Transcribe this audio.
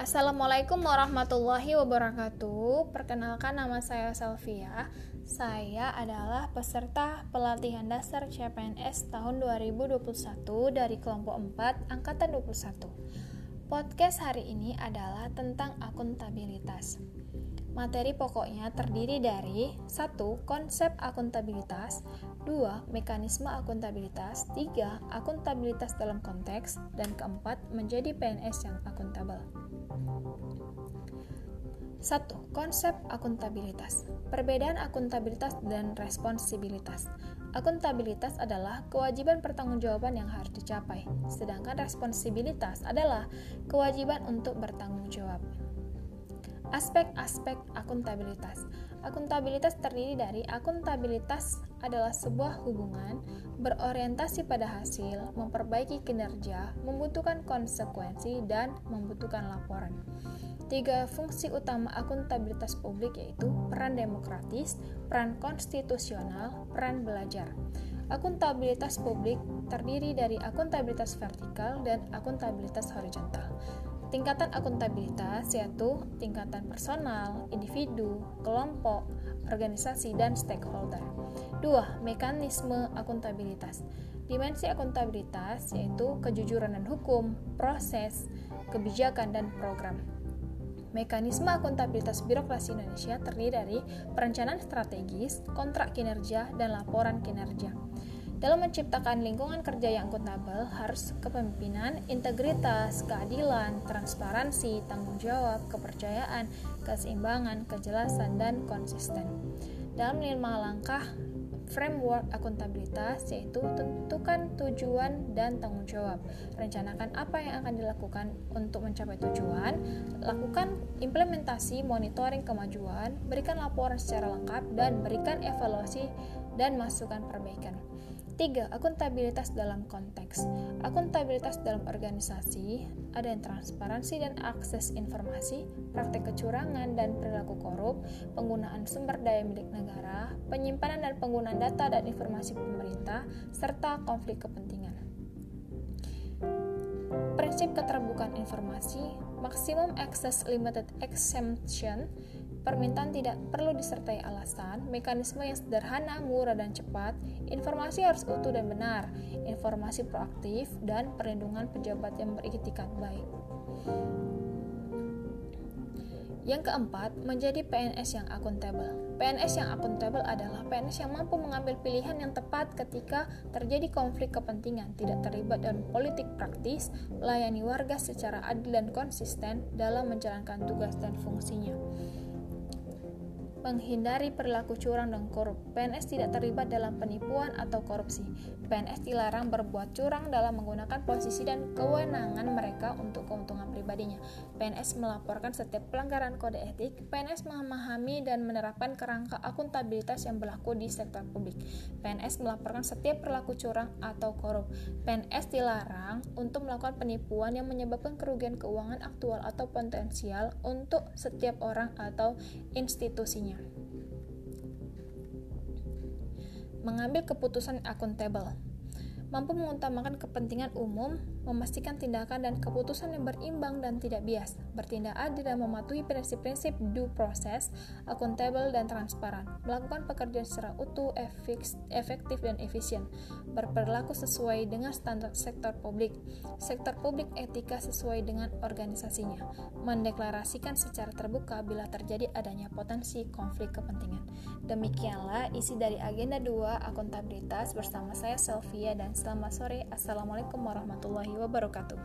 Assalamualaikum warahmatullahi wabarakatuh. Perkenalkan nama saya Selvia. Saya adalah peserta pelatihan dasar CPNS tahun 2021 dari kelompok 4 angkatan 21. Podcast hari ini adalah tentang akuntabilitas. Materi pokoknya terdiri dari 1. Konsep akuntabilitas 2. Mekanisme akuntabilitas 3. Akuntabilitas dalam konteks dan keempat menjadi PNS yang akuntabel. 1. Konsep akuntabilitas. Perbedaan akuntabilitas dan responsibilitas. Akuntabilitas adalah kewajiban pertanggungjawaban yang harus dicapai, sedangkan responsibilitas adalah kewajiban untuk bertanggung jawab. Aspek-aspek akuntabilitas. Akuntabilitas terdiri dari akuntabilitas adalah sebuah hubungan berorientasi pada hasil, memperbaiki kinerja, membutuhkan konsekuensi, dan membutuhkan laporan. Tiga fungsi utama akuntabilitas publik yaitu peran demokratis, peran konstitusional, peran belajar. Akuntabilitas publik terdiri dari akuntabilitas vertikal dan akuntabilitas horizontal. Tingkatan akuntabilitas yaitu tingkatan personal, individu, kelompok, organisasi, dan stakeholder. Dua, mekanisme akuntabilitas. Dimensi akuntabilitas yaitu kejujuran dan hukum, proses, kebijakan, dan program. Mekanisme akuntabilitas birokrasi Indonesia terdiri dari perencanaan strategis, kontrak kinerja, dan laporan kinerja. Dalam menciptakan lingkungan kerja yang akuntabel, harus kepemimpinan, integritas, keadilan, transparansi, tanggung jawab, kepercayaan, keseimbangan, kejelasan, dan konsisten. Dalam lima langkah framework akuntabilitas yaitu tentukan tujuan dan tanggung jawab. Rencanakan apa yang akan dilakukan untuk mencapai tujuan, lakukan implementasi monitoring kemajuan, berikan laporan secara lengkap dan berikan evaluasi dan masukan perbaikan. 3. Akuntabilitas dalam konteks. Akuntabilitas dalam organisasi ada yang transparansi dan akses informasi, praktek kecurangan dan perilaku korup, penggunaan sumber daya milik negara, penyimpanan dan penggunaan data dan informasi pemerintah, serta konflik kepentingan. Prinsip keterbukaan informasi, maksimum access limited exemption, Permintaan tidak perlu disertai alasan, mekanisme yang sederhana, murah, dan cepat, informasi harus utuh dan benar, informasi proaktif, dan perlindungan pejabat yang beriktikat baik. Yang keempat, menjadi PNS yang akuntabel. PNS yang akuntabel adalah PNS yang mampu mengambil pilihan yang tepat ketika terjadi konflik kepentingan, tidak terlibat dalam politik praktis, melayani warga secara adil dan konsisten dalam menjalankan tugas dan fungsinya menghindari perilaku curang dan korup. PNS tidak terlibat dalam penipuan atau korupsi. PNS dilarang berbuat curang dalam menggunakan posisi dan kewenangan mereka untuk keuntungan pribadinya. PNS melaporkan setiap pelanggaran kode etik. PNS memahami dan menerapkan kerangka akuntabilitas yang berlaku di sektor publik. PNS melaporkan setiap perilaku curang atau korup. PNS dilarang untuk melakukan penipuan yang menyebabkan kerugian keuangan aktual atau potensial untuk setiap orang atau institusinya. Mengambil keputusan akuntabel mampu mengutamakan kepentingan umum, memastikan tindakan dan keputusan yang berimbang dan tidak bias, bertindak adil dan mematuhi prinsip-prinsip due process, akuntabel dan transparan, melakukan pekerjaan secara utuh, efektif dan efisien, berperilaku sesuai dengan standar sektor publik, sektor publik etika sesuai dengan organisasinya, mendeklarasikan secara terbuka bila terjadi adanya potensi konflik kepentingan. Demikianlah isi dari agenda 2 akuntabilitas bersama saya Selvia dan Selamat sore. Assalamualaikum warahmatullahi wabarakatuh.